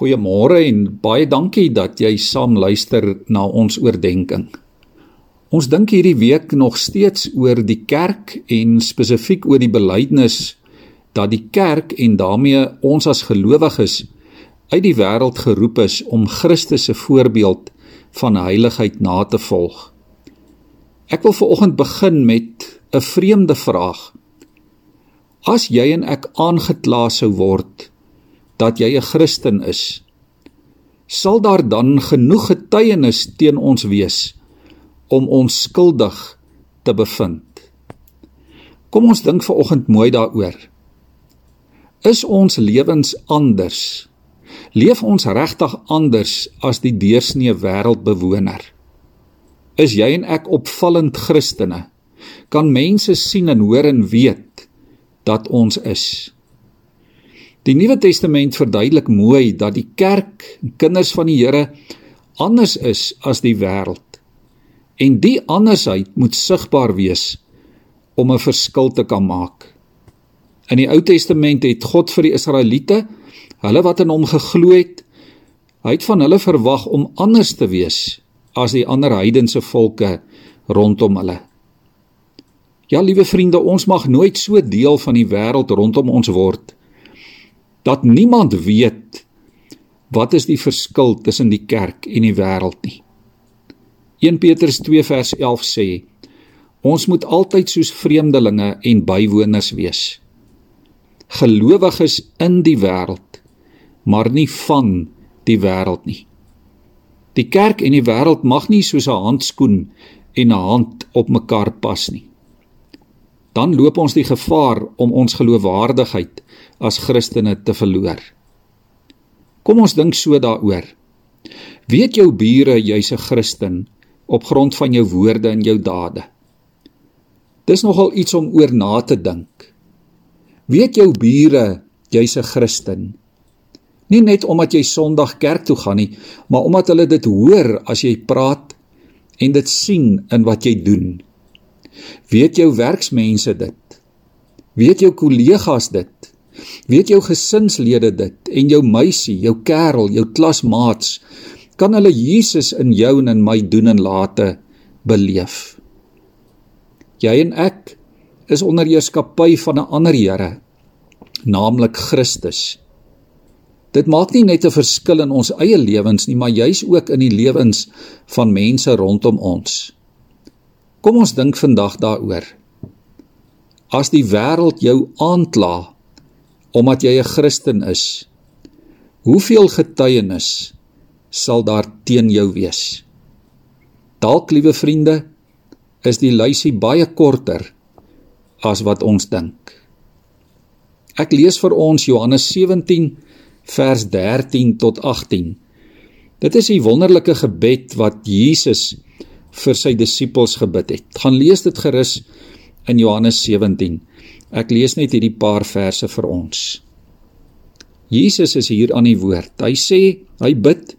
Goeiemôre en baie dankie dat jy saam luister na ons oordeenking. Ons dink hierdie week nog steeds oor die kerk en spesifiek oor die belydenis dat die kerk en daarmee ons as gelowiges uit die wêreld geroep is om Christus se voorbeeld van heiligheid na te volg. Ek wil veraloggend begin met 'n vreemde vraag. As jy en ek aangekla sou word dat jy 'n Christen is, sal daar dan genoeg getuienis teen ons wees om ons skuldig te bevind. Kom ons dink ver oggend mooi daaroor. Is ons lewens anders? Leef ons regtig anders as die deursnee wêreldbewoner? Is jy en ek opvallend Christene? Kan mense sien en hoor en weet dat ons is? Die Nuwe Testament verduidelik mooi dat die kerk, kinders van die Here, anders is as die wêreld. En die andersheid moet sigbaar wees om 'n verskil te kan maak. In die Ou Testament het God vir die Israeliete, hulle wat in hom geglo het, hy het van hulle verwag om anders te wees as die ander heidense volke rondom hulle. Ja, liewe vriende, ons mag nooit so deel van die wêreld rondom ons word nie dat niemand weet wat is die verskil tussen die kerk en die wêreld nie. 1 Petrus 2 vers 11 sê: Ons moet altyd soos vreemdelinge en bywoners wees. Gelowiges in die wêreld, maar nie van die wêreld nie. Die kerk en die wêreld mag nie soos 'n handskoen en 'n hand op mekaar pas nie. Dan loop ons die gevaar om ons geloofwaardigheid as Christene te verloor. Kom ons dink so daaroor. Weet jou bure jy's 'n Christen op grond van jou woorde en jou dade. Dis nogal iets om oor na te dink. Weet jou bure jy's 'n Christen. Nie net omdat jy Sondag kerk toe gaan nie, maar omdat hulle dit hoor as jy praat en dit sien in wat jy doen. Weet jou werksmense dit? Weet jou kollegas dit? Weet jou gesinslede dit en jou meisie, jou kerel, jou klasmaats kan hulle Jesus in jou en in my doen en late beleef. Jy en ek is onder heerskappy van 'n ander Here, naamlik Christus. Dit maak nie net 'n verskil in ons eie lewens nie, maar juis ook in die lewens van mense rondom ons. Kom ons dink vandag daaroor. As die wêreld jou aankla omdat jy 'n Christen is. Hoeveel getuienis sal daar teen jou wees? Dalk, liewe vriende, is die lysie baie korter as wat ons dink. Ek lees vir ons Johannes 17 vers 13 tot 18. Dit is 'n wonderlike gebed wat Jesus vir sy disippels gebid het. Gaan lees dit gerus in Johannes 17. Ek lees net hierdie paar verse vir ons. Jesus is hier aan die woord. Hy sê, hy bid: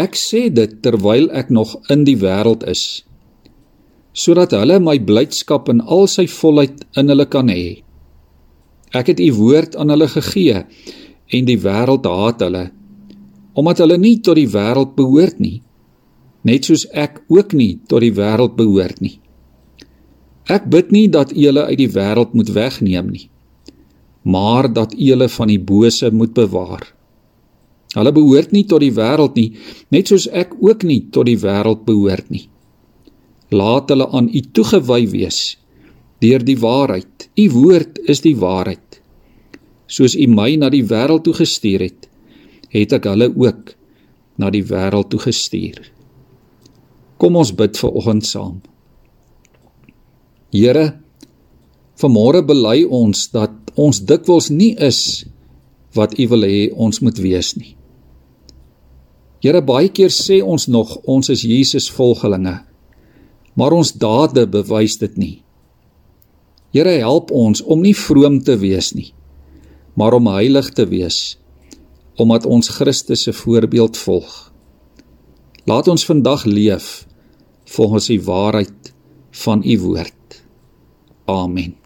Ek sê dit terwyl ek nog in die wêreld is, sodat hulle my blydskap in al sy volheid in hulle kan hê. Ek het u woord aan hulle gegee en die wêreld haat hulle omdat hulle nie tot die wêreld behoort nie, net soos ek ook nie tot die wêreld behoort nie. Ek bid nie dat u hulle uit die wêreld moet wegneem nie, maar dat u hulle van die bose moet bewaar. Hulle behoort nie tot die wêreld nie, net soos ek ook nie tot die wêreld behoort nie. Laat hulle aan u toegewy wees deur die waarheid. U woord is die waarheid. Soos u my na die wêreld toe gestuur het, het ek hulle ook na die wêreld toe gestuur. Kom ons bid vir oggend saam. Here, vanmôre bely ons dat ons dikwels nie is wat U wil hê ons moet wees nie. Here, baie keer sê ons nog ons is Jesus volgelinge, maar ons dade bewys dit nie. Here, help ons om nie vroom te wees nie, maar om heilig te wees, omdat ons Christus se voorbeeld volg. Laat ons vandag leef volgens die waarheid van U woord. Amen.